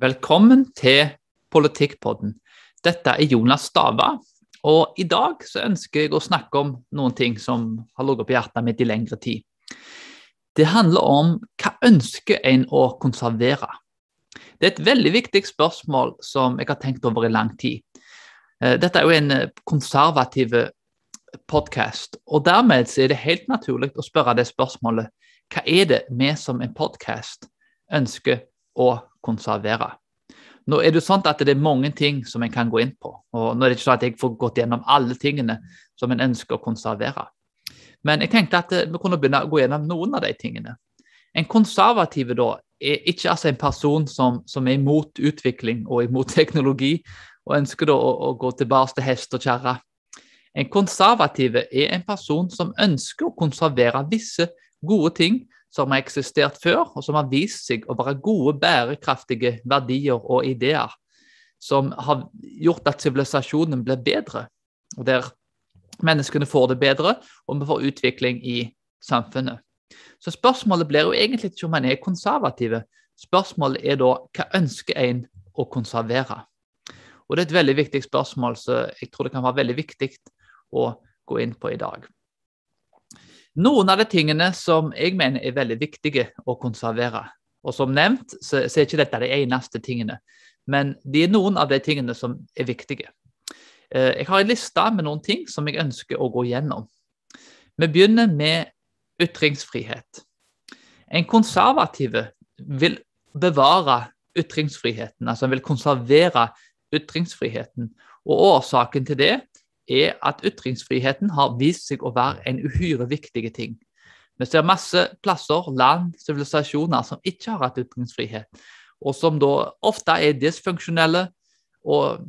Velkommen til Politikkpodden. Dette er Jonas Stava, og i dag så ønsker jeg å snakke om noen ting som har ligget på hjertet mitt i lengre tid. Det handler om hva ønsker en å konservere? Det er et veldig viktig spørsmål som jeg har tenkt over i lang tid. Eh, dette er jo en konservativ podkast, og dermed er det helt naturlig å spørre det spørsmålet hva er det vi som en podkast ønsker å konservere? Nå er det sånn at det er mange ting som en kan gå inn på. og Nå er det ikke sånn at jeg får gått gjennom alle tingene som en ønsker å konservere. Men jeg tenkte at vi kunne begynne å gå gjennom noen av de tingene. En konservativ da, er ikke altså en person som, som, er imot utvikling og imot teknologi, og ønsker da å, å gå tilbake til hest og kjerre. En konservativ er en person som ønsker å konservere visse gode ting som har eksistert før, og som har vist seg å være gode, bærekraftige verdier og ideer. Som har gjort at sivilisasjonen blir bedre, og der menneskene får det bedre, og vi får utvikling i samfunnet. Så spørsmålet blir jo egentlig ikke om man er konservative. Spørsmålet er da hva ønsker en å konservere? Og Det er et veldig viktig spørsmål, så jeg tror det kan være veldig viktig å gå inn på i dag. Noen av de tingene som jeg mener er veldig viktige å konservere. Og som nevnt så, så er ikke dette de eneste tingene, men de er noen av de tingene som er viktige. Eh, jeg har en liste med noen ting som jeg ønsker å gå gjennom. Vi begynner med ytringsfrihet. En konservativ vil bevare ytringsfriheten, altså vil konservere ytringsfriheten. Og årsaken til det er at ytringsfriheten har vist seg å være en uhyre viktig ting. Vi ser masse plasser, land, sivilisasjoner som ikke har hatt ytringsfrihet, og som da ofte er dysfunksjonelle. og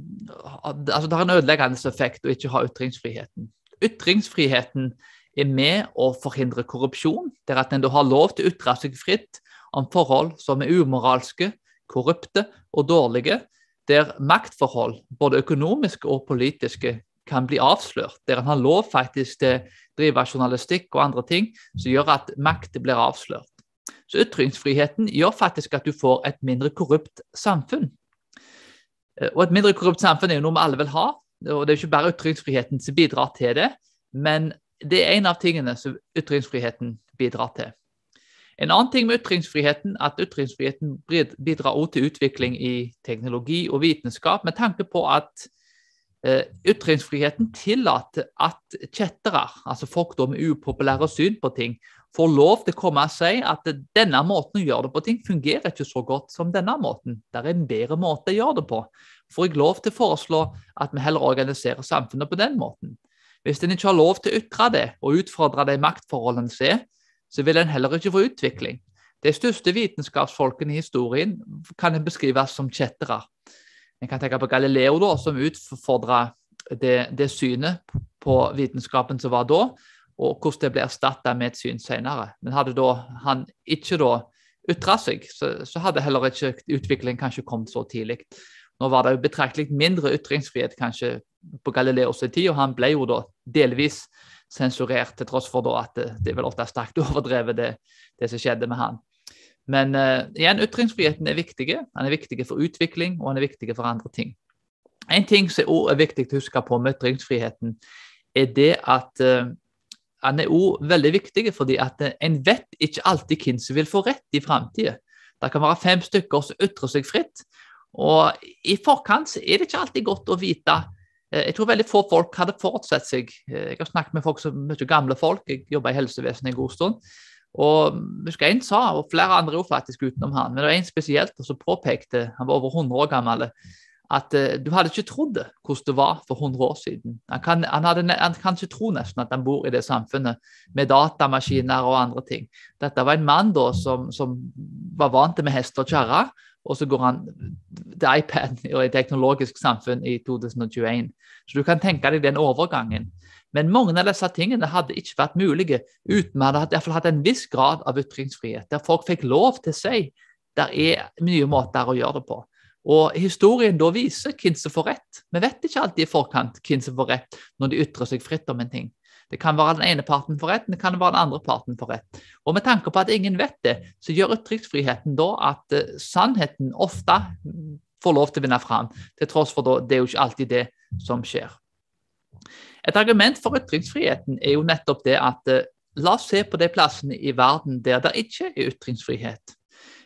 altså Det har en ødeleggende effekt å ikke ha ytringsfriheten. Ytringsfriheten er med å forhindre korrupsjon. Det er at en da har lov til å ytre seg fritt om forhold som er umoralske, korrupte og dårlige, der maktforhold, både økonomiske og politiske, kan bli avslørt, der en har lov faktisk til å drive journalistikk og andre ting som gjør at makt blir avslørt. Så Ytringsfriheten gjør faktisk at du får et mindre korrupt samfunn. Eh, og Et mindre korrupt samfunn er jo noe vi alle vil ha. og Det er jo ikke bare ytringsfriheten som bidrar til det, men det er en av tingene som ytringsfriheten bidrar til. En annen ting med ytringsfriheten at ytringsfriheten bidrar også til utvikling i teknologi og vitenskap, med tanke på at ytringsfriheten tillater at chattere, altså folk med upopulære syn på ting, får lov til å komme og si at denne måten å gjøre det på ting fungerer ikke så godt som denne måten. Det er en bedre måte å gjøre det på. Får jeg lov til å foreslå at vi heller organiserer samfunnet på den måten? Hvis en ikke har lov til å ytre det og utfordre de maktforholdene som er, så vil en heller ikke få utvikling. De største vitenskapsfolkene i historien kan en beskrives som chattere. En kan tenke på Galileo, da, som utfordra det, det, synet på vitenskapen som var da, og hvordan det ble erstatta med et syn senere. Men hadde da han ikke da ytra seg, så, så, hadde heller ikke utviklingen kanskje kommet så tidlig. Nå var det jo betraktelig mindre ytringsfrihet kanskje på Galileos tid, og han ble jo da delvis sensurert, til tross for da at det, det vel ofte er sterkt overdrevet, det, det som skjedde med han. Men uh, igjen, ytringsfriheten er viktig. Den er viktig for utvikling, og den er viktig for andre ting. En ting som også er viktig å huske på med ytringsfriheten, er det at uh, den er også veldig viktig fordi at en vet ikke alltid hvem som vil få rett i framtida. Det kan være fem stykker som ytrer seg fritt. Og i forkant er det ikke alltid godt å vite. Jeg tror veldig få folk hadde forutsett seg Jeg har snakket med folk som mye gamle folk, jeg jobber i helsevesenet en god stund. Og husker En sa, og flere andre jo faktisk utenom han, men det var en spesielt som påpekte, han var over 100 år gammel, at uh, du hadde ikke trodd det, hvordan det var for 100 år siden. Han kan, han, hadde, han kan ikke tro nesten at han bor i det samfunnet med datamaskiner og andre ting. Dette var en mann da som, som var vant til med hest og kjerre, og så går han til iPad og et teknologisk samfunn i 2021. Så du kan tenke deg den overgangen. Men mange av disse tingene hadde ikke vært mulige uten man hadde i hatt en viss grad av ytringsfrihet, der folk fikk lov til å si det er mye måter å gjøre det på. Og historien da viser hvem som får rett. Vi vet ikke alltid i forkant hvem som får rett når de ytrer seg fritt om en ting. Det kan være den ene parten får rett, men det kan være den andre parten får rett. Og med tanke på at ingen vet det, så gjør ytringsfriheten da at uh, sannheten ofte får lov til å vinne fram, til tross for da det er jo ikke alltid det som skjer. Et argument for ytringsfriheten er jo nettopp det at uh, la oss se på de plassene i verden der det ikke er ytringsfrihet.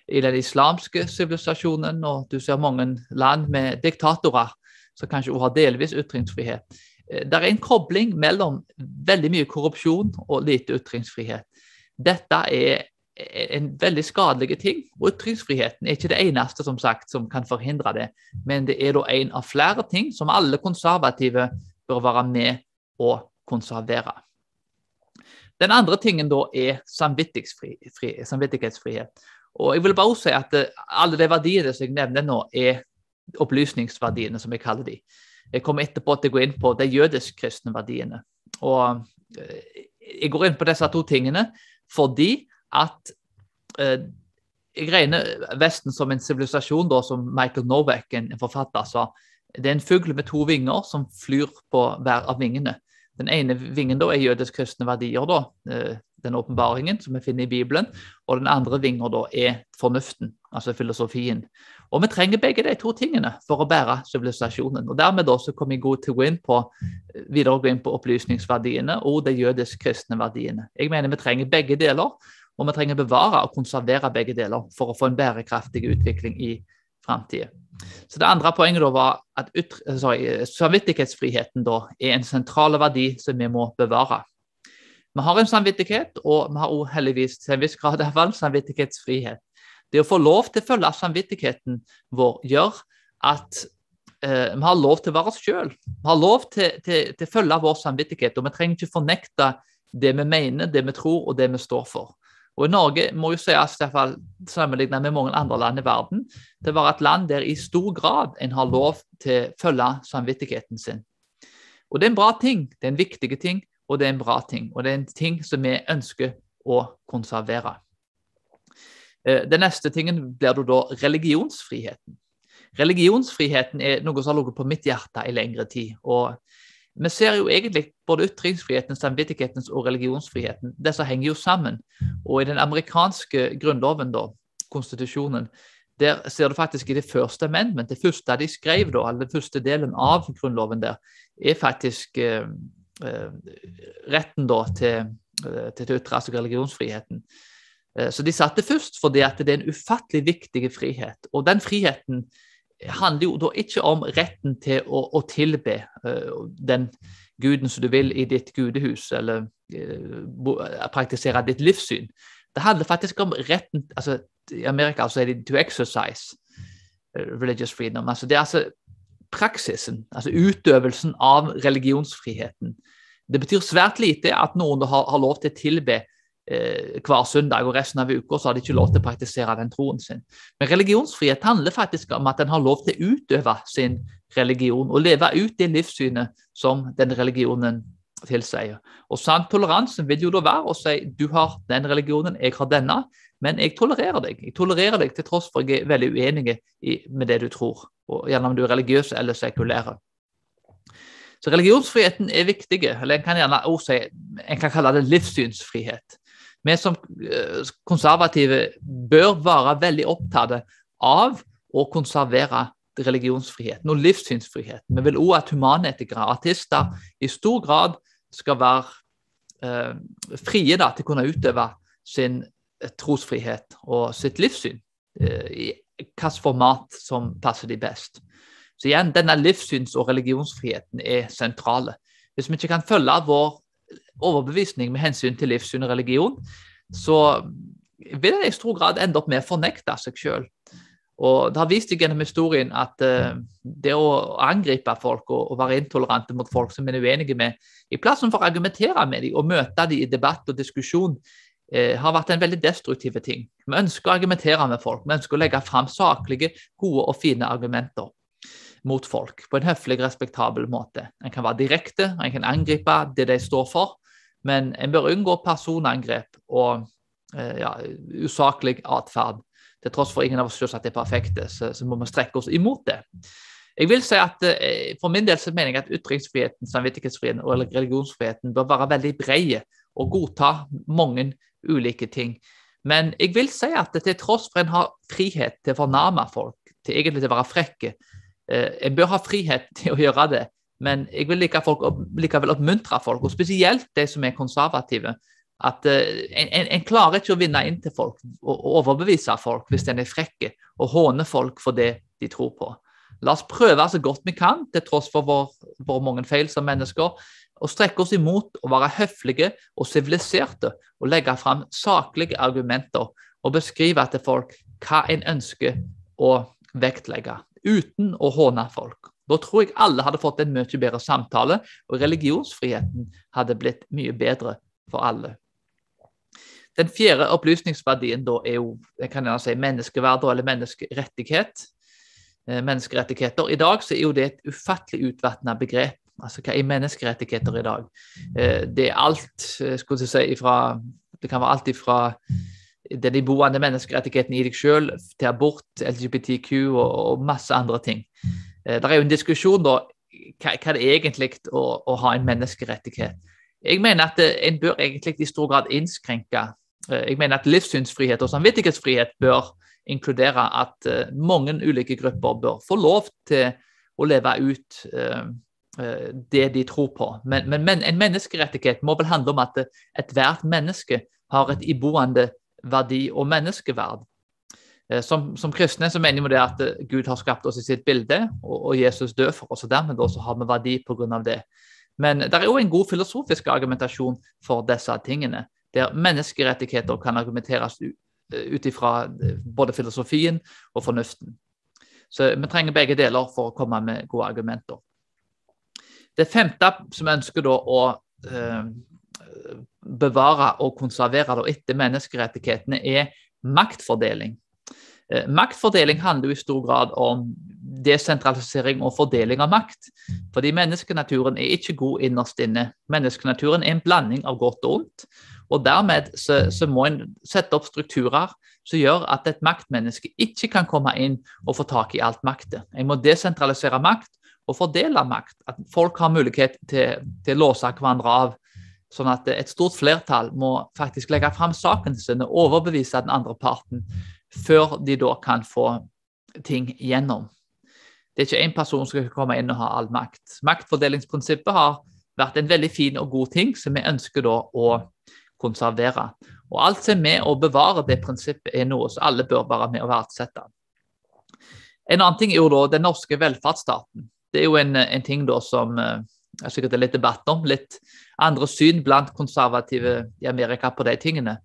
I den islamske sivilisasjonen, og du ser mange land med diktatorer som kanskje også har delvis ytringsfrihet. Eh, det er en kobling mellom veldig mye korrupsjon og lite ytringsfrihet. Dette er en veldig skadelig ting. Og ytringsfriheten er ikke det eneste som sagt som kan forhindre det, men det er da en av flere ting som alle konservative bør være med å konservere. Den andre tingen da er samvittighetsfrihet. Og jeg vil bare si at eh, alle de verdiene som jeg nevner nå, er opplysningsverdiene, som jeg kaller de. Jeg kommer etterpå til å gå inn på de jødisk-kristne verdiene. Og eh, jeg går inn på disse to tingene fordi at eh, jeg regner Vesten som en sivilisasjon, som Michael Novak, en forfatter, sa. Det er en fugl med to vinger som flyr på hver av vingene. Den ene vingen da er jødisk-kristne verdier, da, eh, den åpenbaringen som vi finner i Bibelen. Og den andre vingen da er fornuften, altså filosofien. Og vi trenger begge de to tingene for å bære sivilisasjonen. Og Dermed da så kommer jeg god til å gå inn på, videre gå inn på opplysningsverdiene og de jødisk-kristne verdiene. Jeg mener vi trenger begge deler, og vi trenger bevare og konservere begge deler for å få en bærekraftig utvikling i framtida. Så Det andre poenget da var at samvittighetsfriheten er en sentral verdi som vi må bevare. Vi har en samvittighet, og vi har også heldigvis til en viss grad iallfall samvittighetsfrihet. Det å få lov til å følge samvittigheten vår gjør at eh, vi har lov til å være oss sjøl. Vi har lov til, til, til, å følge vår samvittighet, og vi trenger ikke fornekte det vi mener, det vi tror og det vi står for. Og Norge må jo sies, sammenlignet med mange andre land i verden, å være et land der i stor grad en har lov til å følge samvittigheten sin. Og Det er en bra ting, det er en viktig ting, og det er en bra ting. Og det er en ting som vi ønsker å konservere. Eh, den neste tingen blir da religionsfriheten. Religionsfriheten er noe som har ligget på mitt hjerte i lengre tid. og Vi ser jo egentlig både ytringsfriheten, samvittighetens og religionsfriheten. Disse henger jo sammen. Og i den amerikanske grunnloven, da, konstitusjonen, der ser du faktisk i det første amendment, det første de skrev, da, den første delen av grunnloven der, er faktisk eh, Eh, retten da til, til, til å ytre seg religionsfriheten. Eh, så de satte først fordi at det er en ufattelig viktig frihet. Og den friheten handler jo da ikke om retten til å, å tilbe den guden som du vil i ditt gudehus, eller praktisere ditt livssyn. Det handler faktisk om retten altså I Amerika altså, er det 'to exercise religious freedom'. altså Det er altså praksisen, altså utøvelsen av religionsfriheten. Det betyr svært lite at noen har, har lov til å tilbe hver søndag, og resten av uka så har de ikke lov til å praktisere den troen sin. Men religionsfrihet handler faktisk om at en har lov til å utøve sin religion og leve ut det livssynet som den religionen tilsier. Og sann toleranse vil jo da være å si du har den religionen, jeg har denne, men jeg tolererer deg. Jeg tolererer deg til tross for jeg er veldig uenig med det du tror, og gjennom om du er religiøs eller sekulære. Så religionsfriheten er viktig, eller en kan gjerne også si, en kan kalle det livssynsfrihet. Vi som eh, konservative bør være veldig opptatt av å konservere religionsfriheten og livssynsfriheten. Vi vil også at humanetikere, artister, i stor grad skal være eh, frie da, til å kunne utøve sin eh, trosfrihet og sitt livssyn eh, i hvilket format som passer de best. Så igjen, denne livssyns- og religionsfriheten er sentrale. Hvis vi ikke kan følge vår overbevisning med hensyn til livssyn og religion, så vil det i stor grad ende opp med å fornekte seg sjøl. Og Det har vist seg gjennom historien at uh, det å angripe folk og, og, være intolerante mot folk som en er uenige med, i plassen for å argumentere med dem og møte dem i debatt og diskusjon, uh, har vært en veldig destruktiv ting. Vi ønsker å argumentere med folk, vi ønsker å legge fram saklige, gode og fine argumenter mot folk på en høflig, respektabel måte. En kan være direkte, en kan angripe det de står for, men en bør unngå personangrep og eh, ja, usaklig atferd. Til tross for ingen av oss selvsagt er perfekte, så, så, må vi strekke oss imot det. Jeg vil si at For min del så mener jeg at ytringsfriheten, samvittighetsfriheten og religionsfriheten bør være veldig brede og godta mange ulike ting. Men jeg vil si at til tross for en har frihet til å fornærme folk, til egentlig å være frekke, en bør ha frihet til å gjøre det, men jeg vil like folk, likevel oppmuntre folk, og spesielt de som er konservative. At uh, en, en, klarer ikke å vinne inn til folk og overbevise folk hvis en er frekke og håner folk for det de tror på. La oss prøve så godt vi kan, til tross for våre vår mange feil som mennesker, og strekke oss imot å være høflige og siviliserte og legge fram saklige argumenter og beskrive til folk hva en ønsker å vektlegge, uten å håne folk. Da tror jeg alle hadde fått en mye bedre samtale, og religionsfriheten hadde blitt mye bedre for alle. Den fjerde opplysningsverdien da er jo jeg kan gjerne si, menneskeverd eller menneskerettighet. Eh, menneskerettigheter. I dag så er jo det et ufattelig utvatna begrep. Altså, Hva er menneskerettigheter i dag? Eh, det er alt eh, skulle jeg si, ifra, Det kan være alt ifra den iboende menneskerettigheten i deg selv til abort, LGBTQ og, og masse andre ting. Det er jo en diskusjon da, hva, hva det er egentlig å, å ha en menneskerettighet. Jeg mener at en bør egentlig i stor grad innskrenke Eh, jeg mener at livssynsfrihet og samvittighetsfrihet bør inkludere at mange ulike grupper bør få lov til å leve ut det de tror på. Men, men, men, en menneskerettighet må vel handle om at ethvert menneske har et iboende verdi og menneskeverd. Som, som, kristne så mener vi at Gud har skapt oss i sitt bilde, og, og Jesus død for oss. og Dermed også har vi verdi pga. det. Men det er jo en god filosofisk argumentasjon for disse tingene der menneskerettigheter kan argumenteres ut ifra eh, både filosofien og fornuften. Så vi trenger begge deler for å komme med gode argumenter. Det femte som vi ønsker å eh, bevare og konservere etter menneskerettighetene, er maktfordeling. Eh, maktfordeling handler jo i stor grad om desentralisering og fordeling av makt. Fordi menneskenaturen er ikke god innerst inne. Menneskenaturen er en blanding av godt og ondt. Og Dermed så, så, må en sette opp strukturer som gjør at et maktmenneske ikke kan komme inn og få tak i alt makten. En må desentralisere makt og fordele makt. At folk har mulighet til, til å låse hverandre av. Sånn at et stort flertall må faktisk legge fram saken sin og overbevise den andre parten før de da kan få ting gjennom. Det er ikke én person som skal komme inn og ha all makt. Maktfordelingsprinsippet har vært en veldig fin og god ting som vi ønsker da å konservere. Og Alt som er med å bevare det prinsippet, er noe som alle bør være med å verdsette. En annen ting er jo da den norske velferdsstaten. Det er jo en, en ting da som eh, er sikkert er litt debatt om. Litt andre syn blant konservative i Amerika på de tingene.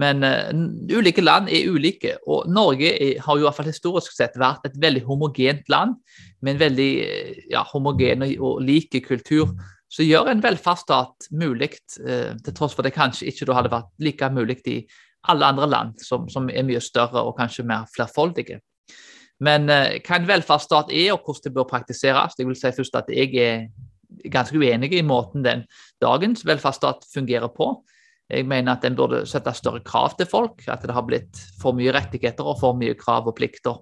Men uh, ulike land er ulike, og Norge er, har jo i hvert fall historisk sett vært et veldig homogent land med en veldig eh, ja, homogen og, og like kultur så gjør en velferdsstat mulig, uh, til tross for det kanskje ikke hadde vært like mulig i alle andre land, som, som, er mye større og kanskje mer flerfoldige. Men uh, hva en velferdsstat er, og hvordan det bør praktiseres Jeg vil si først at jeg er ganske uenige i måten den dagens velferdsstat fungerer på. Jeg mener at den burde sette større krav til folk, at det har blitt for mye rettigheter og for mye krav og plikter.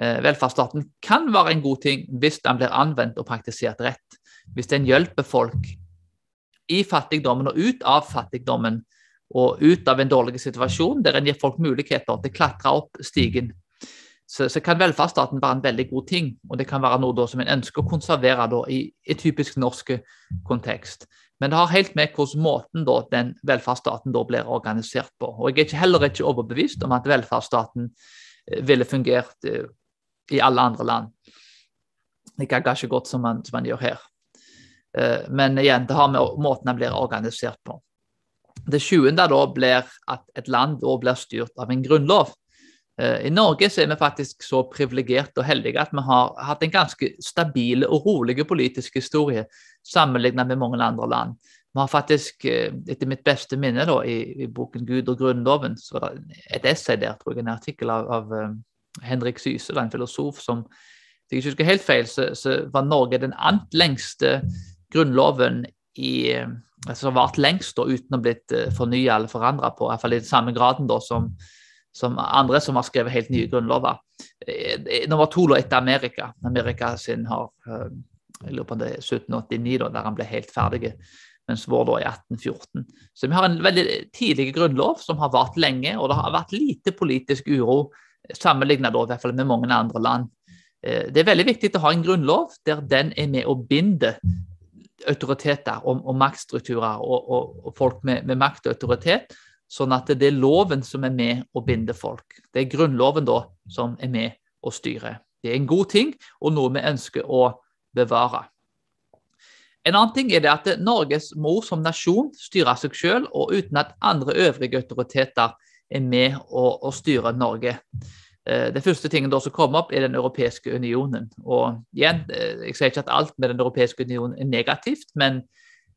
Eh, velferdsstaten kan være en god ting hvis den blir anvendt og praktisert rett hvis den hjelper folk i fattigdommen og ut av fattigdommen og ut av en dårlig situasjon, der en gir folk muligheter til å klatre opp stigen, så, så, kan velferdsstaten være en veldig god ting. Og det kan være noe da, som en ønsker å konservere da, i, i typisk norsk kontekst. Men det har helt med hvordan måten da, den velferdsstaten da blir organisert på. Og Jeg er ikke heller ikke overbevist om at velferdsstaten eh, ville fungert uh, i alle andre land. Ikke ganske godt som man, som man gjør her. Eh, men igjen, det har med måten den blir organisert på. Det sjuende da blir at et land blir styrt av en grunnlov. Eh, I Norge så er vi faktisk så privilegerte og heldige at vi har hatt en ganske stabil og rolig politisk historie sammenlignet med mange andre land. Vi har faktisk, eh, etter mitt beste minne da, i, i boken 'Gud og grunnloven', så var det et essay der, tror jeg, en artikkel av, av Henrik Syse, en filosof som Hvis jeg ikke husker helt feil, så, så var Norge den ant lengste Grunnloven i, altså, som vart lengst da, uten å blitt eh, fornya eller forandra på, i hvert fall i den samme graden da, som, som andre som har skrevet helt nye grunnlover. Nummer to lå etter Amerika. Amerika sin har jeg lurer på det er 1789, da, der han ble helt ferdig mens vår da er 1814. Så vi har en veldig tidlig grunnlov som har vart lenge, og det har vært lite politisk uro sammenlignet da, i hvert fall med mange andre land. Eh, det er veldig viktig å ha en grunnlov der den er med å binde autoriteter og, og maktstrukturer og, og, og, folk med, med makt og autoritet, sånn at det er loven som er med å binde folk. Det er grunnloven da som er med å styre. Det er en god ting og noe vi ønsker å bevare. En annen ting er det at Norges mor som nasjon styrer seg selv, og uten at andre øvrige autoriteter er med å, å styre Norge. Eh, det første tingen som kommer opp, er Den europeiske unionen. Og igjen, eh, Jeg sier ikke at alt med Den europeiske unionen er negativt, men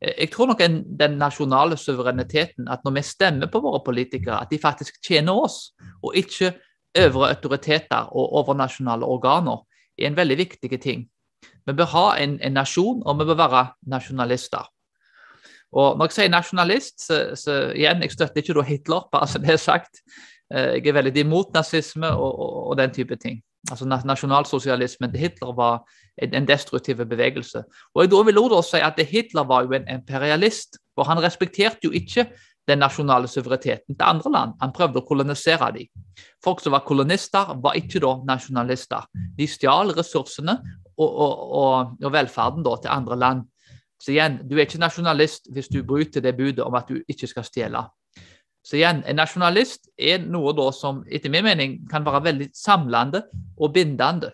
jeg tror nok den nasjonale suvereniteten, at når vi stemmer på våre politikere, at de faktisk tjener oss, og ikke øvre autoriteter og overnasjonale organer, er en veldig viktig ting. Vi bør ha en, en, nasjon, og vi bør være nasjonalister. Og Når jeg sier nasjonalist, så, så igjen, jeg støtter ikke Hitler, bare så det er sagt. Eh, jeg er veldig imot nazisme og, og, og den type ting. Altså Nasjonalsosialismen til Hitler var en, destruktiv bevegelse. Og jeg da vil også si at Hitler var jo en imperialist, for han respekterte jo ikke den nasjonale suvereniteten til andre land. Han prøvde å kolonisere dem. Folk som var kolonister, var ikke da nasjonalister. De stjal ressursene og, og, og, og velferden da, til andre land. Så igjen, du er ikke nasjonalist hvis du bryter det budet om at du ikke skal stjele. Så igjen, En nasjonalist er noe da som etter min mening kan være veldig samlende og bindende.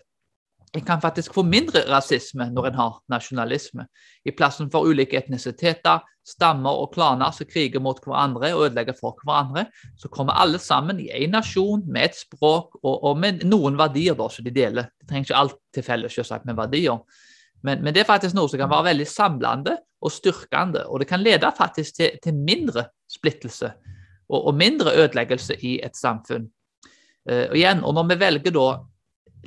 En kan faktisk få mindre rasisme når en har nasjonalisme. I plassen for ulike etnisiteter, stammer og klaner som kriger mot hverandre og ødelegger for hverandre, så kommer alle sammen i én nasjon med et språk og, og, med noen verdier da, som de deler. Det trenger ikke alt til felles selvsagt, med verdier. Men, men, det er faktisk noe som kan være veldig samlende og styrkende. Og det kan lede faktisk til, til mindre splittelse og, og, mindre ødeleggelse i et samfunn. Uh, og igjen, og når vi velger da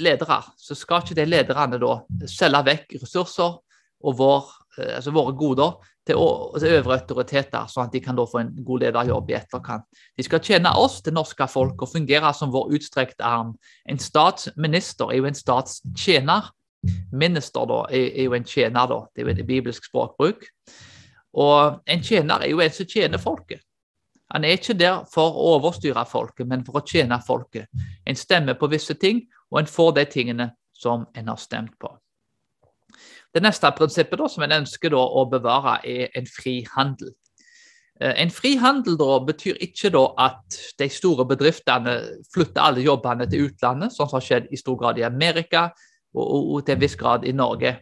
ledere, så skal ikke de lederne da selge vekk ressurser og vår, uh, altså våre goder til, til øvre autoriteter, sånn at de kan da få en god lederjobb i etterkant. De skal tjene oss, det norske folk, og fungere som vår utstrekte arm. En statsminister er jo en statstjener. Minister da, er, er jo en tjener, da. det er jo et bibelsk språkbruk. Og en tjener er jo en som tjener folket. Han er ikke der for å overstyre folket, men for å tjene folket. En stemmer på visse ting, og en får de tingene som en har stemt på. Det neste prinsippet da, som en ønsker da, å bevare, er en fri handel. Eh, en fri handel da, betyr ikke da, at de store bedriftene flytter alle jobbene til utlandet, sånn som har skjedd i stor grad i Amerika og, og til en viss grad i Norge.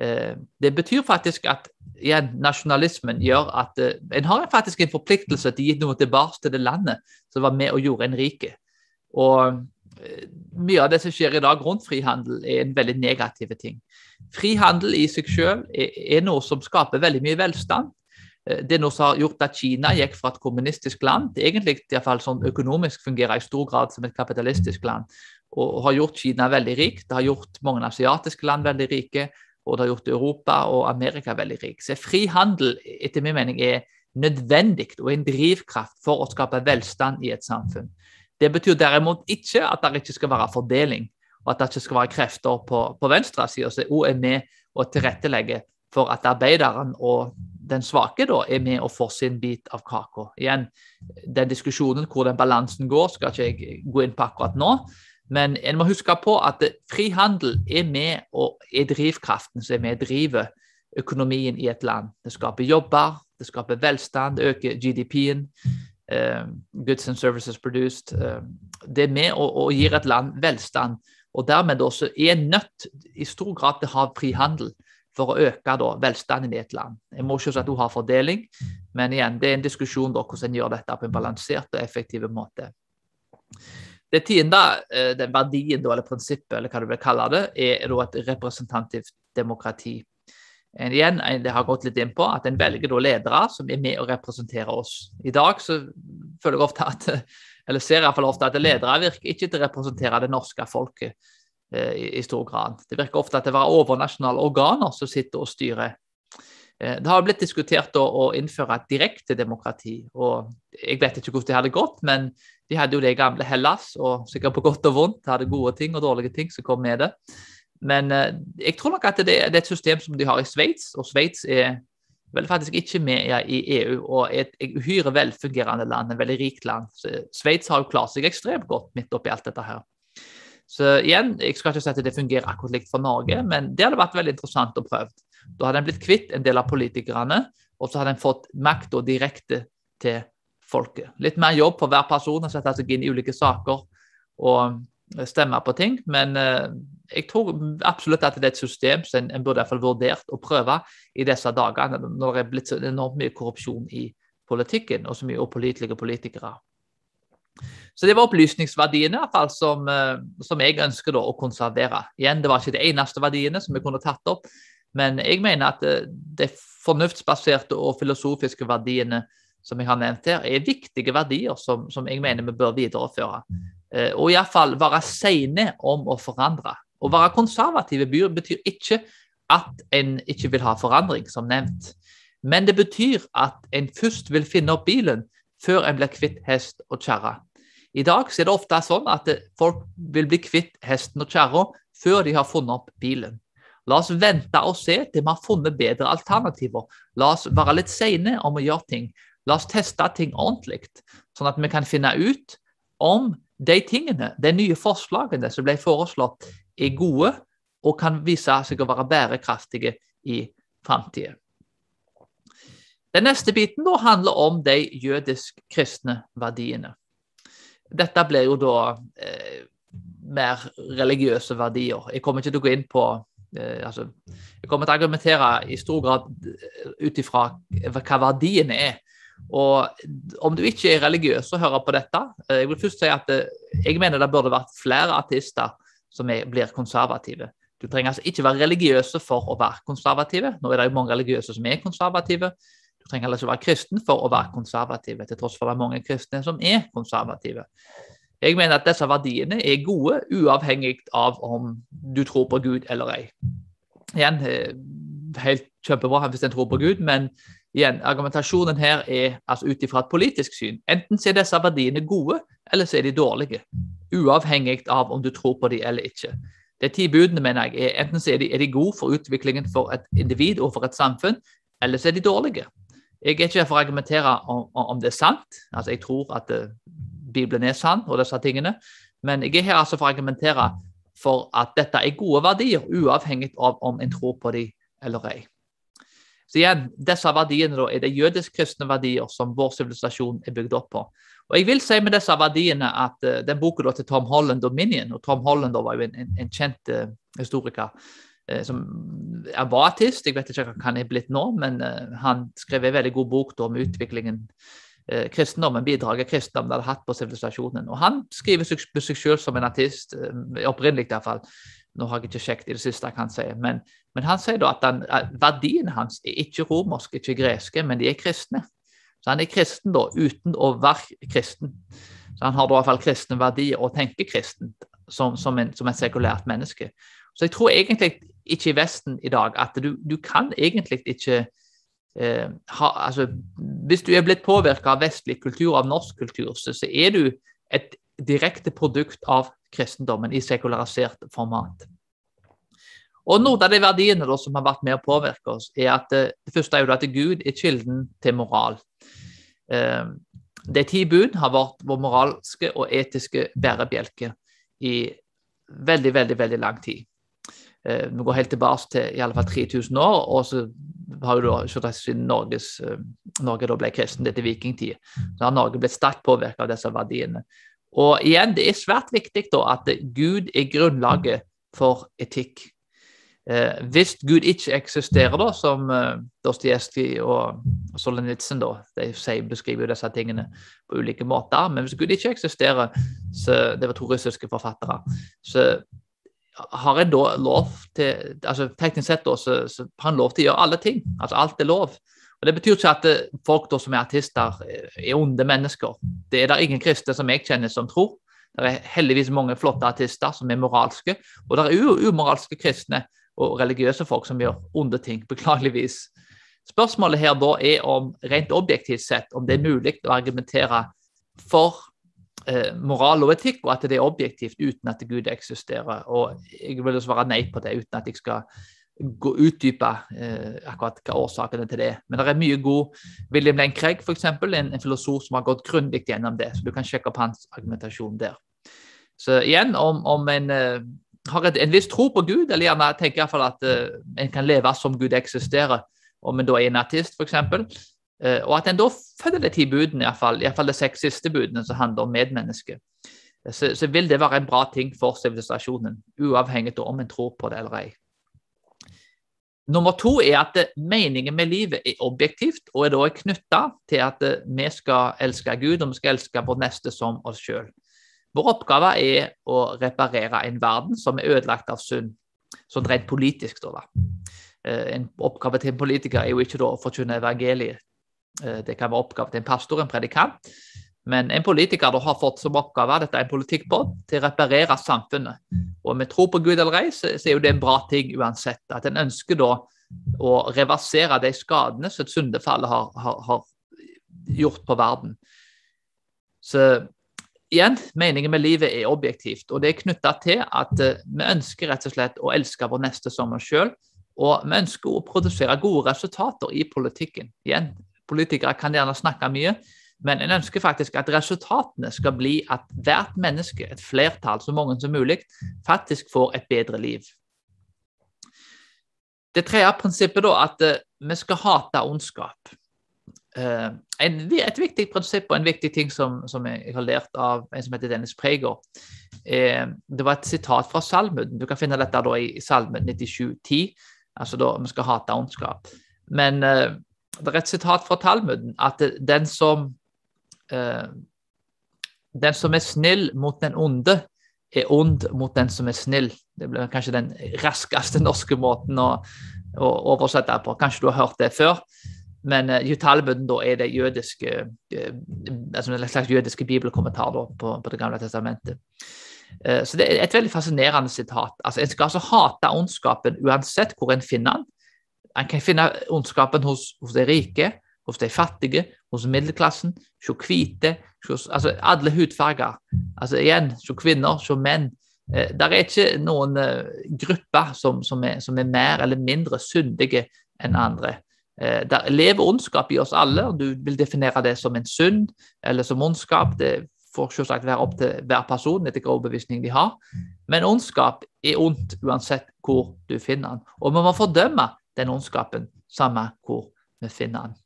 Eh, det betyr faktisk at igjen, nasjonalismen gjør at uh, en har faktisk en forpliktelse til å gi noe tilbake til det landet som var med og gjorde en rike. Og uh, mye av det som skjer i dag rundt frihandel, er en veldig negativ ting. Frihandel i seg selv er, er, noe som skaper veldig mye velstand. Uh, det er noe som har gjort at Kina gikk fra et kommunistisk land egentlig i sånn økonomisk fungerer i stor grad som et kapitalistisk land. Og har gjort Kina veldig rikt. Det har gjort mange asiatiske land veldig rike og det har gjort Europa og Amerika veldig rik. Så fri handel etter min mening er nødvendig og en drivkraft for å skape velstand i et samfunn. Det betyr derimot ikke at det ikke skal være fordeling, og at det ikke skal være krefter på, på venstresida som òg er med å tilrettelegge for at arbeideren og den svake da, er med og får sin bit av kaka. Igjen, den diskusjonen hvor den balansen går, skal ikke jeg gå inn på akkurat nå. Men en må huske på at frihandel er med og er drivkraften som er med og driver økonomien i et land. Det skaper jobber, det skaper velstand, det øker GDP-en. Uh, eh, goods and services produced. Uh, det er med og, og, gir et land velstand. Og dermed også er nødt i stor grad til å ha frihandel for å øke da, velstanden i et land. Jeg må ikke si at du har fordeling, men igjen, det er en diskusjon da, hvordan en gjør dette på en balansert og effektiv måte. Det tiende, eh, den verdien eller prinsippet, eller hva du vil kalle det, er et representativt demokrati. En, igjen, det har gått litt inn på at En velger ledere som er med å representere oss. I dag så føler jeg ofte at, eller ser jeg ofte at ledere virker ikke til å representere det norske folket eh, i, i, stor grad. Det virker ofte at det var overnasjonale organer som sitter og styrer. Eh, det har blitt diskutert å innføre et direkte demokrati. Jeg vet ikke hvordan det hadde gått, men de hadde jo det gamle Hellas, og sikkert på godt og vondt. De hadde gode ting og dårlige ting som kom med det. Men eh, jeg tror nok at det, er et system som de har i Sveits, og Sveits er vel faktisk ikke med i EU og er et uhyre velfungerende land, et veldig rikt land. Sveits har jo klart seg ekstremt godt midt oppi alt dette her. Så igjen, jeg skal ikke si at det fungerer akkurat likt for Norge, men det hadde vært veldig interessant å prøve. Da hadde en blitt kvitt en del av politikerne, og så hadde en fått makta direkte til folket. Litt mer jobb for hver person å sette seg inn i ulike saker og stemme på ting, men eh, jeg tror absolutt at det er et system som en, burde i hvert fall vurdert å prøve i disse dager, når det er blitt så enormt mye korrupsjon i politikken og så mye upålitelige politikere. Så det var opplysningsverdiene fall, som, eh, som, jeg ønsker å konservere. Igjen, Det var ikke de eneste verdiene som vi kunne tatt opp, men jeg mener at eh, de fornuftsbaserte og filosofiske verdiene som jeg har nevnt her, er viktige verdier som, som jeg mener vi bør videreføre. Eh, og iallfall være seine om å forandre. Å være konservative betyr ikke at en ikke vil ha forandring, som nevnt. Men det betyr at en først vil finne opp bilen før en blir kvitt hest og kjerre. I dag er det ofte sånn at folk vil bli kvitt hesten og kjerra før de har funnet opp bilen. La oss vente og se til vi har funnet bedre alternativer. La oss være litt seine om å gjøre ting. La oss teste ting ordentlig, sånn at vi kan finne ut om de tingene, de nye forslagene som ble foreslått, er gode og kan vise seg å være bærekraftige i framtida. Den neste biten da handler om de jødisk-kristne verdiene. Dette blir jo da eh, mer religiøse verdier. Jeg kommer ikke til å gå inn på altså, Jeg kommer til å argumentere i stor grad eh, ut ifra hva verdiene er. Og om du ikke er religiøs og hører på dette eh, Jeg vil først si at eh, jeg mener det burde vært flere ateister som er, blir konservative. Du trenger altså ikke være religiøse for å være konservative. Nå er det jo mange religiøse som er konservative. Du trenger heller ikke være kristen for å være konservative, til tross for at det er mange kristne som er konservative. Jeg mener at disse verdiene er gode, uavhengig av om du tror på Gud eller ei. Igjen, eh, helt kjempebra hvis en tror på Gud, men igjen, argumentasjonen her er altså ut ifra et politisk syn. Enten er disse verdiene gode, eller så er de dårlige. Uavhengig av om du tror på dem eller ikke. De ti budene mener jeg er enten så er de, er de gode for utviklingen for et individ og for et samfunn, eller så er de dårlige. Jeg er ikke her for å argumentere om, om, det er sant. Altså, Jeg tror at uh, Bibelen er sann og disse tingene. Men jeg er her altså for å argumentere for at dette er gode verdier, uavhengig av om en tror på dem eller ei. Så igjen, Disse verdiene da, er det jødisk-kristne verdier som vår sivilisasjon er bygd opp på. Og jeg vil si med disse verdiene at uh, Den boka til Tom Holland, 'Dominion', og Tom Holland da, var jo en, en, en kjent uh, historiker, uh, som er var artist, jeg vet ikke hva han er blitt nå, men han skrev en veldig god bok da, om utviklingen kristendommen, bidraget kristendommen hadde hatt på sivilisasjonen. Og han skriver seg, selv som en artist, uh, opprinnelig iallfall. Nå har jeg ikke sjekket i det siste, kan si. Men, men han sier da at, han, at verdiene hans er ikke romerske, ikke greske, men de er kristne. Så han er kristen da, uten å være kristen. Så han har da i hvert fall kristne verdier og tenker kristent som, som, en, som et sekulært menneske. Så jeg tror egentlig ikke i Vesten i dag at du, du kan egentlig ikke eh, ha altså, Hvis du er blitt påvirka av vestlig kultur, av norsk kultur, så, så, er du et direkte produkt av kristendommen i sekularisert format. Og Noen av de verdiene da, som har vært med å påvirke oss, er at det, det første er jo at Gud er kilden til moral. Eh, de ti bud har vært vår moralske og etiske bærebjelke i veldig, veldig, veldig lang tid. Eh, vi går helt tilbake til i alle fall 3000 år, og så har jo da siden Norges, eh, Norge da ble kristen etter vikingtid, så har Norge blitt sterkt påvirket av disse verdiene. Og igjen, det er svært viktig da at Gud er grunnlaget for etikk. Eh, hvis Gud ikke eksisterer, da, som eh, Dostojevskij og da, de sier, beskriver disse tingene på ulike måter, men hvis Gud ikke eksisterer, så det var to russiske forfattere, så har en da lov til altså Teknisk sett da, så, så har en lov til å gjøre alle ting. Altså alt er lov. Og Det betyr ikke at eh, folk da som er artister, eh, er onde mennesker. Det er det ingen kristne som jeg kjenner som tror. Det er heldigvis mange flotte artister som er moralske, og det er umoralske kristne og religiøse folk som gjør onde ting, beklageligvis. Spørsmålet her da er om rent objektivt sett om det er mulig å argumentere for eh, moral og etikk, og at det er objektivt uten at Gud eksisterer. Og jeg vil svare nei på det uten at jeg skal gå utdype eh, akkurat hva årsakene til det er. Men det er mye god William Lane Craig, f.eks., en, en filosof som har gått grundig gjennom det. Så du kan sjekke opp hans argumentasjon der. Så igjen, om, om en eh, har et, en viss tro på Gud, eller gjerne tenker i hvert fall at eh, en kan leve som Gud eksisterer, om en da er en artist f.eks., og at en da følger de ti budene, iallfall, iallfall de seks siste budene som handler om medmennesket, så, så, vil det være en bra ting for sivilisasjonen, uavhengig av om en tror på det eller ei. Nummer to er at meningen med livet er objektivt, og er da knytta til at vi skal elske Gud og vi skal elske vår neste som oss sjøl. Vår oppgave er å reparere en verden som er ødelagt av synd, sånn rent politisk. Da, eh, En oppgave til en politiker er jo ikke da å forkynne evangeliet. Eh, det kan være oppgave til en pastor, en predikant. Men en politiker da har fått som oppgave dette er en politikk på, til å reparere samfunnet. Og om vi tror på Gud eller ei, så, er jo det en bra ting uansett. At en ønsker da å reversere de skadene som syndefallet har, har, har gjort på verden. Så igjen, meningen med livet er objektivt, og det er knytta til at uh, vi ønsker rett og slett å elske vår neste som oss sjøl. Og vi ønsker å produsere gode resultater i politikken. Igjen, politikere kan gjerne snakke mye, men en ønsker faktisk at resultatene skal bli at hvert menneske, et flertall, så mange som mulig, faktisk får et bedre liv. Det tredje prinsippet da, at uh, vi skal hate ondskap. Uh, et viktig prinsipp og en viktig ting som, som, jeg har lært av en som heter Dennis Preger, eh, det var et sitat fra Salmuden. Du kan finne dette i Salmen 97,10, altså da vi skal hate ondskap. Men eh, det er et sitat fra Talmuden at den som eh, den som er snill mot den onde, er ond mot den som er snill. Det blir kanskje den raskeste norske måten å, å oversette på. Kanskje du har hørt det før. Men uh, Talmuden da er det jødiske uh, altså en slags jødiske bibelkommentar da, på, på, Det gamle testamentet. Uh, så Det er et veldig fascinerende sitat. Altså, En skal altså hate ondskapen uansett hvor en finner den. En kan finne ondskapen hos, hos de rike, hos de fattige, hos middelklassen, hos hvite, altså alle hudfarger. Altså igjen, hos kvinner, hos menn. Der er ikke noen grupper som, som, er, som er mer eller mindre syndige enn andre. Eh, der lever ondskap i oss alle, og du vil definere det som en synd eller som ondskap. Det får selvsagt være opp til hver person etter hvilken overbevisning de har. Men ondskap er ondt uansett hvor du finner den. Og vi må fordømme den ondskapen samme hvor vi finner den.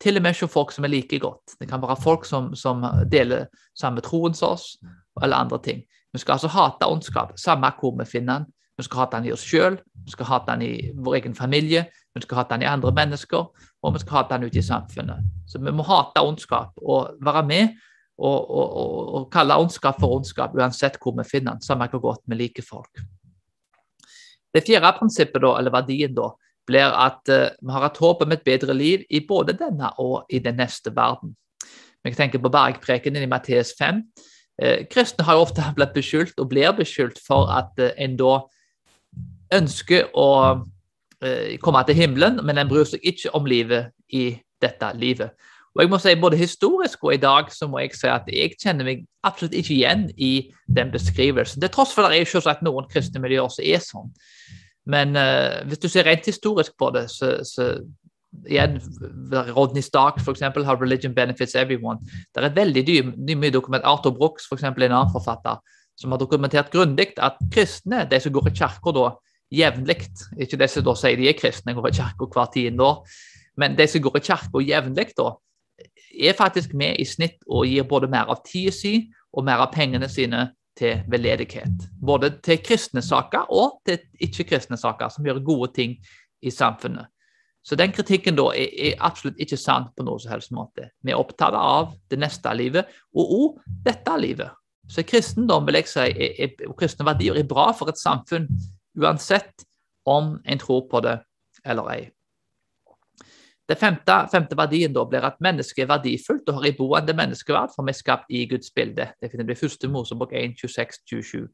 Til og med hos folk som er like godt. Det kan være folk som, som deler samme troen som oss, eller andre ting. Vi skal altså hate ondskap samme hvor vi finner den. Vi skal hate den i oss sjøl, vi skal hate den i vår egen familie, vi skal hate den i andre mennesker, og vi skal hate den ute i samfunnet. Så vi må hate ondskap og være med og, og, og, og kalle ondskap for ondskap, uansett hvor vi finner den, samme hvor godt vi liker folk. Det fjerde prinsippet, da, eller verdien, da, blir at uh, vi har et håp om et bedre liv i både denne og i den neste verden. Vi tenker på bergprekenen i Matteus 5. Eh, kristne har jo ofte blitt beskyldt og blir beskyldt for at eh, en da ønsker å eh, komme til himmelen, men en bryr seg ikke om livet i dette livet. Og jeg må si Både historisk og i dag så må jeg si at jeg kjenner meg absolutt ikke igjen i den beskrivelsen. Det tross for at det er selvsagt noen kristne miljøer som er sånn. Men uh, hvis du ser rent historisk på det, så, så igjen, Rodney Stark for eksempel, How Religion Benefits Everyone. Det er veldig mye dokument. Arthur Brooks, for eksempel, en annen forfatter, som har dokumentert grundig at kristne, de som går i kirka da, jevnlig. Ikke de som da sier de er kristne, går i kirka hver tiende år. Men de som går i kirka jevnlig, da, er faktisk med i snitt og gir både mer av tida si og mer av pengene sine til veldedighet. Både til kristne saker og til ikke-kristne saker, som gjør gode ting i samfunnet. Så den kritikken da er, er, absolutt ikke sant på noen som helst måte. Vi er opptatt av det neste livet, og òg dette livet. Så kristendom vil jeg si, er, er, og kristne verdier er bra for et samfunn uansett om en tror på det eller ei. Den femte, femte, verdien da blir at mennesket er verdifullt og har iboende menneskeverd, for vi er skapt i Guds bilde. Det finner vi i første Mosebok 1, 26, 27.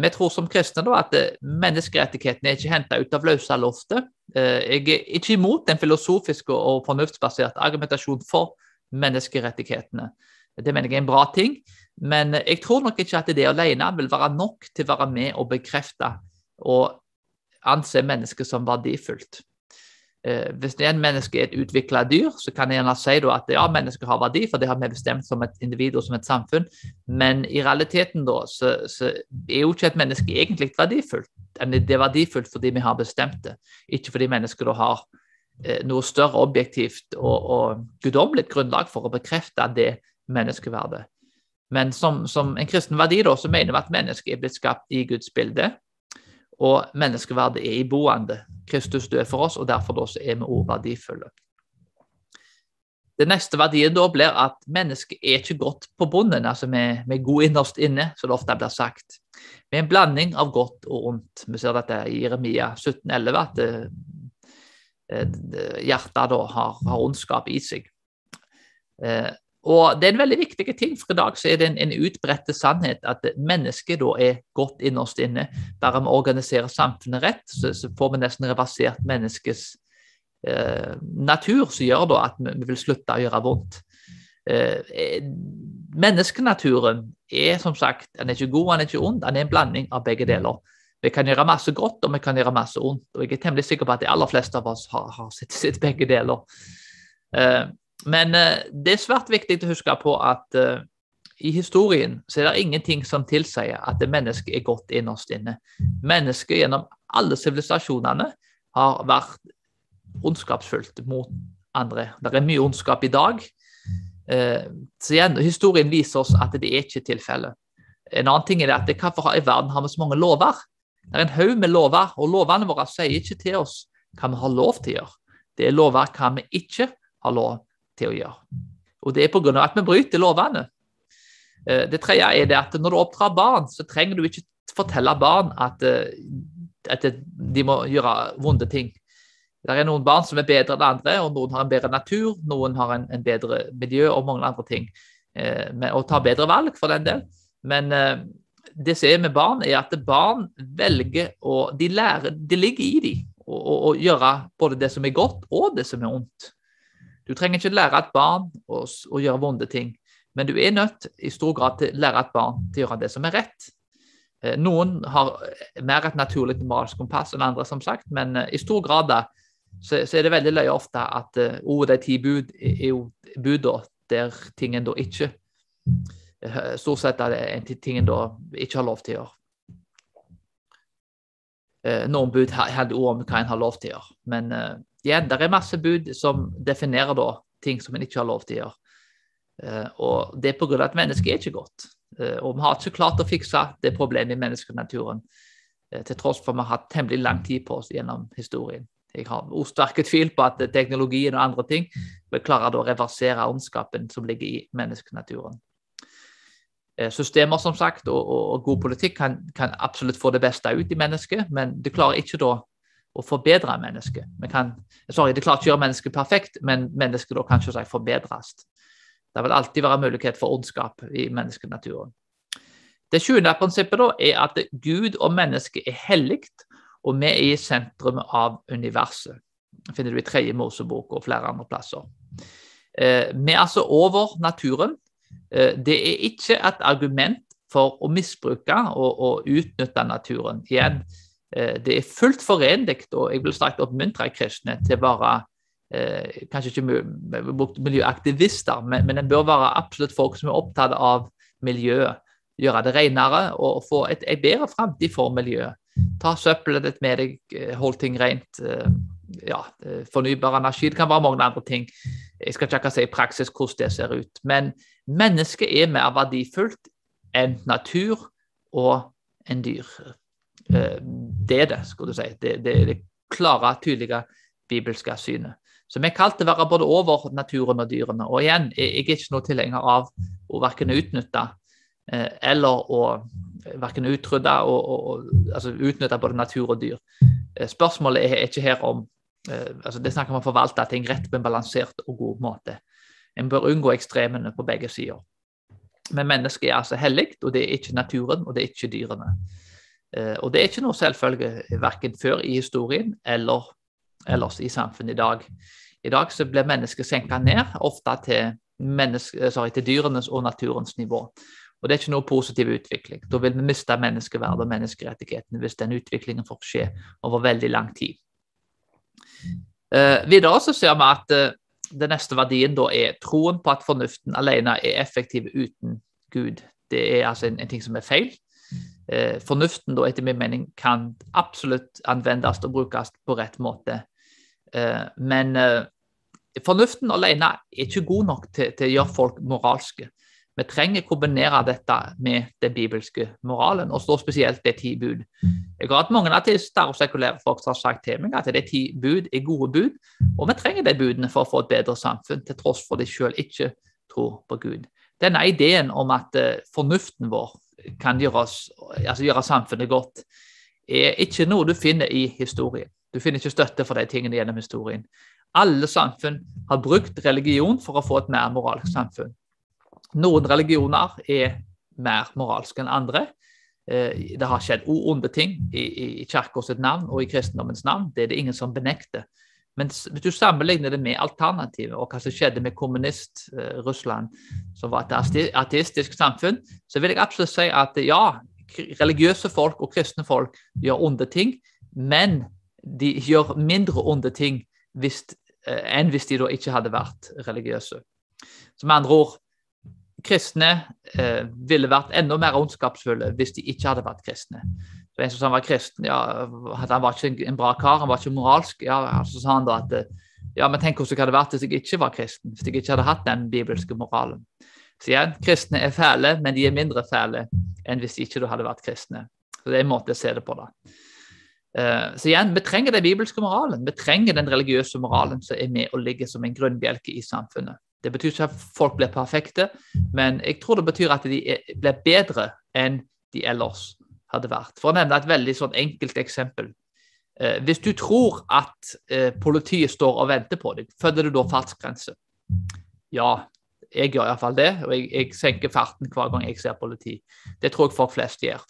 Vi tror som kristne da at menneskerettighetene er ikke henta ut av løse loftet. Jeg er ikke imot den filosofiske og fornuftsbaserte argumentasjonen for menneskerettighetene. Det mener jeg er en bra ting. Men jeg tror nok ikke at det alene vil være nok til å være med og bekrefte og anse mennesket som verdifullt. Eh, hvis en menneske er et utvikla dyr, så kan jeg gjerne si at ja, mennesker har verdi, for det har vi bestemt som et individ og som et samfunn. Men i realiteten da, så, så er jo ikke et menneske egentlig verdifullt. Det er verdifullt fordi vi har bestemt det, ikke fordi mennesker da har eh, noe større objektivt og, og guddommelig grunnlag for å bekrefte det menneskeverdet. Men som, som, en kristen verdi da, så mener vi at mennesket er blitt skapt i Guds bilde. Og menneskeverdet er iboende. Kristus døde for oss, og derfor da er vi også verdifulle. Den neste verdien da blir at mennesket er ikke godt på bunnen, altså vi, er gode innerst inne, som det ofte blir sagt. Vi er en blanding av godt og ondt. Vi ser dette i Jeremia 17,11, at eh, hjertet da har, har ondskap i seg. Eh, og Det er en veldig viktig ting, for i dag så er det en, en utbredt sannhet at mennesket da er godt innerst inne. Bare vi organiserer samfunnet rett, så, så får vi nesten reversert menneskets eh, natur, som gjør da at vi, vi vil slutte å gjøre vondt. Eh, menneskenaturen er som sagt, den er ikke god, den er ikke ond, den er en blanding av begge deler. Vi kan gjøre masse godt, og vi kan gjøre masse ondt. og Jeg er temmelig sikker på at de aller fleste av oss har, har sitt, sett begge deler. Eh, men uh, det er svært viktig å huske på at uh, i historien så er det ingenting som tilsier at det mennesket er godt innerst inne. Mennesket gjennom alle sivilisasjonene har vært ondskapsfullt mot andre. Det er mye ondskap i dag. Uh, så igjen, Historien viser oss at det er ikke tilfellet. En annen ting er at hvorfor i verden har vi så mange lover? Det er en haug med lover, og lovene våre sier ikke til oss hva vi har lov til å gjøre. Det er lover hva vi ikke har lov til å gjøre. Og det er pga. at vi bryter lovene. Eh, det tredje er det at når du oppdrar barn, så trenger du ikke fortelle barn at, eh, at de må gjøre vonde ting. Det er noen barn som er bedre enn andre, og noen har en bedre natur, noen har en, en bedre miljø og mange andre ting. Eh, og tar bedre valg, for den del. Men eh, det som er med barn, er at barn velger å De lærer, det ligger i dem å gjøre både det som er godt, og det som er ondt. Du trenger ikke lære et barn å, å, gjøre vonde ting, men du er nødt i stor grad til å lære et barn til å gjøre det som er rett. Eh, noen har mer et naturlig moralsk kompass enn andre, som sagt, men eh, i stor grad da, så, så er det veldig løye ofte at oh, de ti bud er jo bud der tingen da ikke Stort sett er det tingen da ikke har lov til å gjøre. Noen bud handler også om hva en har lov til å gjøre, men igjen, det er masse bud som definerer da ting som en ikke har lov til å gjøre. Uh, og Det er pga. at mennesket er ikke godt. Og vi har ikke klart å fikse det problemet i menneskenaturen, til tross for at vi har hatt temmelig lang tid på oss gjennom historien. Jeg har sterke tvil på at teknologien og andre ting vil klare å reversere ondskapen som ligger i menneskenaturen. Systemer som sagt, og, og, god politikk kan, kan, absolutt få det beste ut i mennesket, men det klarer ikke da å forbedre mennesket. Kan, sorry, Det klarer ikke å gjøre mennesket perfekt, men mennesket da kan ikke forbedres. Det vil alltid være mulighet for ondskap i menneskenaturen. Det sjuende prinsippet da er at Gud og mennesket er hellig, og vi er i sentrum av universet. Det finner du i tredje Mosebok og flere andre plasser. Eh, vi er altså over naturen. Eh, det er ikke et argument for å misbruke og, og utnytte naturen. Igjen, Eh, det er fullt forenlig, og jeg vil sterkt oppmuntre kristne til å være eh, kanskje ikke miljøaktivister, men, men en bør være absolutt folk som er opptatt av miljøet. Gjøre det renere og få et, et bedre framtid for miljøet. Ta søppelet ditt med deg, hold ting rent. Ja, fornybar energi. Det kan være mange andre ting. Jeg skal ikke si i praksis hvordan det ser ut. Men mennesket er mer verdifullt enn natur og en dyr. Eh, det er det, skulle du si. Det, det er det klare, tydelige bibelske synet. Så vi er kalt til å være både over naturen og dyrene. Og igjen, jeg er ikke noe tilhenger av å verken utnytte eh, eller å verken utrydde og, og, og altså utnytte både natur og dyr. Eh, spørsmålet er ikke her om altså Det snakker om å forvalte ting rett på en balansert og god måte. En bør unngå ekstremene på begge sider. Men mennesket er altså hellig, og det er ikke naturen, og det er ikke dyrene. Eh, og det er ikke noe selvfølge verken før i historien eller ellers i samfunnet i dag. I dag så blir mennesket senka ned, ofte til, eh, sorry, til dyrenes og naturens nivå. Og det er ikke noe positiv utvikling. Da vil vi miste menneskeverdet og menneskerettighetene hvis den utviklingen får skje over veldig lang tid. Eh, videre så ser vi at eh, den neste verdien da er troen på at fornuften alene er effektiv uten Gud. Det er altså en, en ting som er feil. Eh, fornuften da etter min mening kan absolutt anvendes og brukes på rett måte. Eh, men eh, fornuften alene er ikke god nok til, til å gjøre folk moralske. Vi trenger å kombinere dette med den bibelske moralen, og så spesielt det ti bud. Jeg har hatt mange ateister og sekulære folk som har sagt til meg at de ti bud er gode bud, og vi trenger de budene for å få et bedre samfunn, til tross for at de selv ikke tror på Gud. Denne ideen om at uh, fornuften vår kan gjøre, oss, altså gjøre samfunnet godt, er ikke noe du finner i historien. Du finner ikke støtte for de tingene gjennom historien. Alle samfunn har brukt religion for å få et mer moralsk samfunn. Noen religioner er mer moralske enn andre. Eh, det har skjedd onde ting i, i navn og i kristendommens navn. Det er det ingen som benekter. Men hvis du sammenligner det med alternativet og hva som skjedde med kommunist-Russland, som var et ateistisk samfunn, så vil jeg absolutt si at ja, religiøse folk og kristne folk gjør onde ting, men de gjør mindre onde ting hvis, eh, enn hvis de da ikke hadde vært religiøse. Så med andre ord, kristne eh, ville vært enda mer ondskapsfulle hvis de ikke hadde vært kristne. Så En som var kristen, ja, han var ikke en bra kar, han var ikke moralsk. ja, Så sa han da at ja, men tenk hvordan det hadde vært hvis jeg ikke var kristen, hvis jeg ikke hadde hatt den bibelske moralen. Så igjen, kristne er fæle, men de er mindre fæle enn hvis de ikke hadde vært kristne. Så Det er en måte å se det på. da. Uh, så igjen, Vi trenger den bibelske moralen, vi trenger den religiøse moralen som er med og ligger som en grunnbjelke i samfunnet. Det betyr ikke at folk blir perfekte, men jeg tror det betyr at de blir bedre enn de ellers hadde vært. For å nevne et veldig sånn enkelt eksempel. Eh, hvis du tror at eh, politiet står og venter på deg, følger du da fartsgrense? Ja, jeg gjør iallfall det, og jeg, jeg, senker farten hver gang jeg ser politi. Det tror jeg folk flest gjør.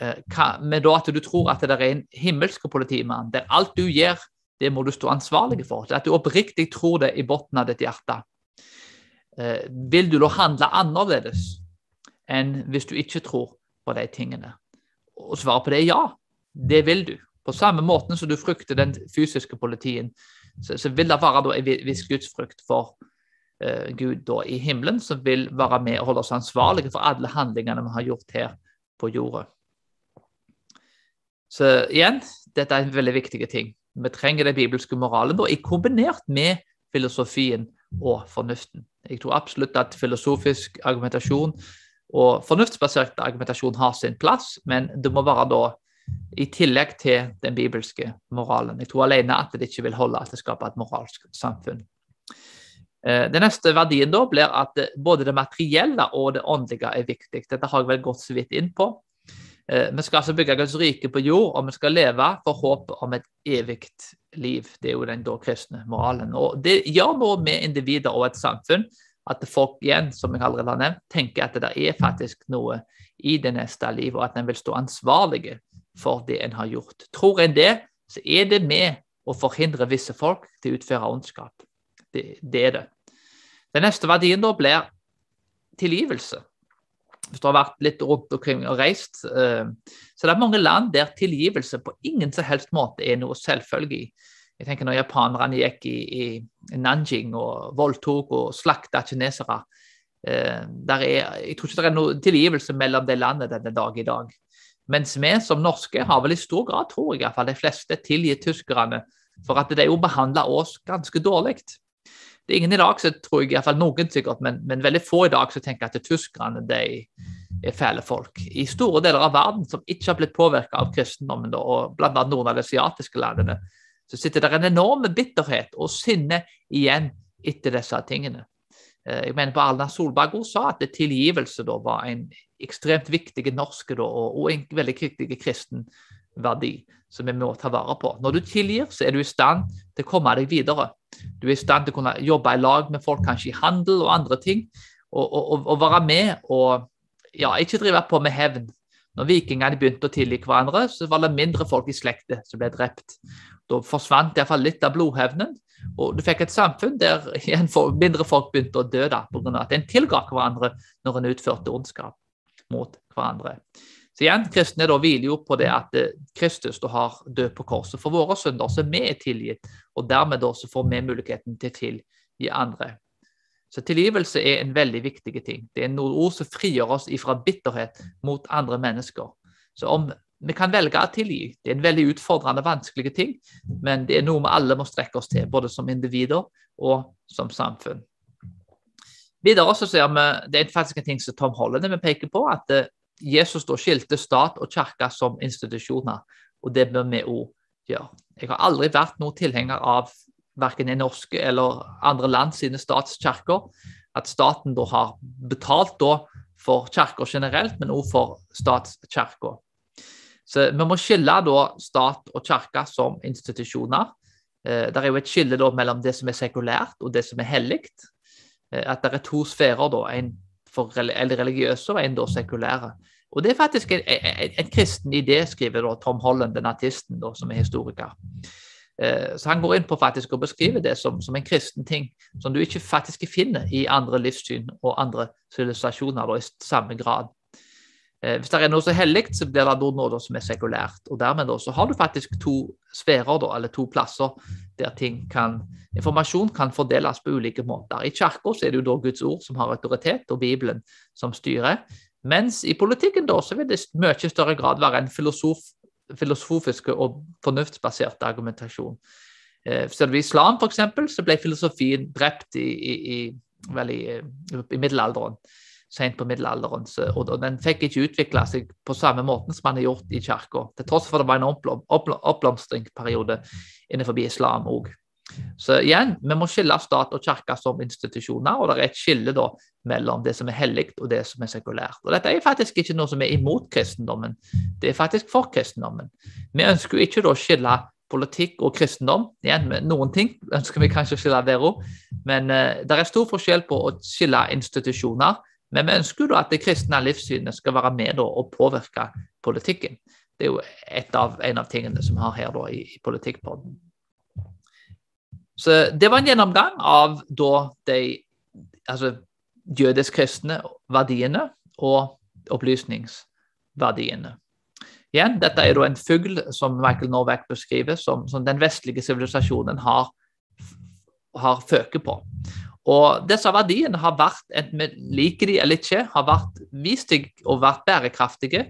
Eh, men da at du tror at det er en himmelsk politimann, der alt du gjør, det må du stå ansvarlig for. At du oppriktig tror det i bunnen av ditt hjerte. Eh, vil du da handle annerledes enn hvis du ikke tror på de tingene? Og svaret på det er ja. Det vil du. På samme måte som du frykter den fysiske politien, så, så vil det være en viss gudsfrykt for uh, Gud da i himmelen, som vil være med og holde oss ansvarlige for alle handlingene vi har gjort her på jorda. Så igjen, dette er en veldig viktig ting. Vi trenger den bibelske moralen da, kombinert med filosofien og fornuften. Jeg tror absolutt at filosofisk argumentasjon og fornuftsbasert argumentasjon har sin plass, men det må være da i tillegg til den bibelske moralen. Jeg tror alene at det ikke vil holde at det skaper et moralsk samfunn. Eh, den neste verdien da blir at både det materielle og det åndelige er viktig. Dette har jeg vel gått så vidt inn på. Eh, vi skal altså bygge Guds rike på jord, og vi skal leve for håp om et evig liv. Det er jo den da kristne moralen. Og Det gjør noe med individer og et samfunn at folk igjen, som jeg allerede har nevnt, tenker at det er faktisk noe i det neste livet, og at en vil stå ansvarlige for det en har gjort. Tror en det, så er det med å forhindre visse folk til å utføre ondskap. Det, det er det. Den neste verdien da blir tilgivelse hvis du har vært litt rundt omkring og reist, eh, så det er mange land der tilgivelse på ingen som helst måte er noe selvfølge. Jeg tenker når japanerne gikk i, i Nanjing og voldtok og slakta kinesere. Eh, er, jeg tror ikke det er noe tilgivelse mellom det landet denne dag i dag. Mens vi som norske har vel i stor grad, tror jeg iallfall, de fleste tilgitt tyskerne for at de jo behandla oss ganske dårlig. Det er ingen i dag som tror jeg, iallfall noen sikkert, men, men, veldig få i dag som tenker at tyskerne de er fæle folk. I store deler av verden som ikke har blitt påvirka av kristendommen, og bl.a. noen av de asiatiske landene, så sitter det en enorm bitterhet og sinne igjen etter disse tingene. Eh, jeg mener på Alna Solberg hun sa at tilgivelse da var en ekstremt viktig norsk da, og en veldig viktig kristen verdi som vi må ta vare på. Når du tilgir, så er du i stand til å komme deg videre. Du er i stand til å kunne jobbe i lag med folk, kanskje i handel og andre ting. og være med og ja, ikke drive på med hevn. Når vikingene begynte å tilgi hverandre, så var det mindre folk i slekta som ble drept. Da forsvant iallfall litt av blodhevnen, og du fikk et samfunn der mindre folk begynte å dø da, pga. at en tilga hverandre når en utførte ondskap mot hverandre. Så igjen, Kristne da hviler jo på det at eh, Kristus da har død på korset for våre synder, så vi er tilgitt, og dermed da så får vi muligheten til å tilgi andre. Så tilgivelse er en veldig viktig ting. Det er noen ord som frigjør oss ifra bitterhet mot andre mennesker. Så om vi kan velge å tilgi, det er en veldig utfordrende, vanskelig ting, men det er noe vi alle må strekke oss til, både som individer og som samfunn. Videre så ser vi, Det er faktisk en ting som Tom Holland vi peker på, at eh, Jesus da skilte stat og kirke som institusjoner, og det bør vi òg gjøre. Jeg har aldri vært noen tilhenger av verken i norske eller andre land sine statskirker, at staten da har betalt da for kirker generelt, men også for statskirka. Så vi må skille da stat og kirke som institusjoner. Eh, det er jo et skille da mellom det som er sekulært og det som er hellig. Eh, at det er to sfærer, da, en for religiøse og en da sekulære. Og Det er faktisk en, en, en kristen idé, skriver da Tom Holland, den artisten da, som er historiker. Eh, så han går inn på faktisk å beskrive det som, som, en kristen ting, som du ikke faktisk finner i andre livssyn og andre sivilisasjoner i samme grad. Eh, hvis det er noe så hellig, så blir det noe som er sekulært. og Dermed da, så har du faktisk to sfærer, da, eller to plasser der kan, informasjon kan fordeles på ulike måter. I kirka er det jo da Guds ord som har autoritet, og Bibelen som styrer. Mens i politikken da, så vil det i mye større grad være en filosof filosofiske og fornuftsbasert argumentasjon. Eh, ser du islam, f.eks., så ble filosofien drept i, i, i, vel, i, i middelalderen. Sent på middelalderen. Så, og, og, den fikk ikke utvikla seg på samme måten som man har gjort i kirka. Til tross for det var en oppblom, oppblomstringsperiode innenfor islam òg. Så igjen, vi må skille stat og kirke som institusjoner, og det er et skille da mellom det som er hellig og det som er sekulært. Og Dette er faktisk ikke noe som er imot kristendommen, det er faktisk for kristendommen. Vi ønsker jo ikke da å skille politikk og kristendom. Igjen, noen ting ønsker vi kanskje å skille der òg, men uh, det er stor forskjell på å skille institusjoner. Men vi ønsker jo at det kristne livssynet skal være med da, og påvirke politikken. Det er jo av, en av tingene som vi har her da, i, i Politikkpodden. Så det var en gjennomgang av da de altså, jødisk-kristne verdiene og opplysningsverdiene. Igjen, dette er da en fugl som Michael Norwack beskriver, som, som den vestlige sivilisasjonen har, har føket på. Og disse verdiene har vært, enten vi liker de eller ikke, har vært, vist seg å være bærekraftige.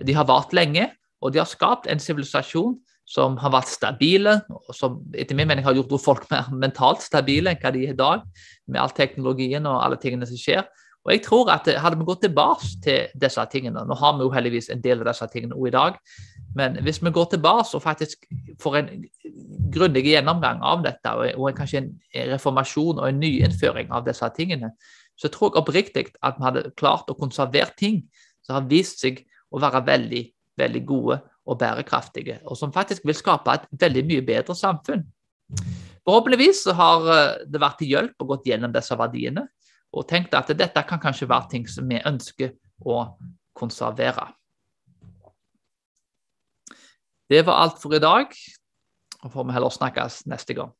De har vart lenge, og de har skapt en sivilisasjon som har vært stabile, og som etter min mening har gjort folk mer mentalt stabile enn hva de er i dag, med all teknologien og alle tingene som skjer. Og jeg tror at Hadde vi gått tilbake til disse tingene Nå har vi jo heldigvis en del av disse tingene også i dag. Men hvis vi går tilbake og faktisk får en grundig gjennomgang av dette, og, kanskje en reformasjon og en nyinnføring av disse tingene, så tror jeg oppriktig at vi hadde klart å konservere ting som har vist seg å være veldig, veldig gode og bærekraftige, og som faktisk vil skape et veldig mye bedre samfunn. Forhåpentligvis har eh, det vært til hjelp og gått gjennom disse verdiene, og tenkt at dette kan kanskje være ting som vi ønsker å konservere. Det var alt for i dag. og får vi heller snakkes neste gang.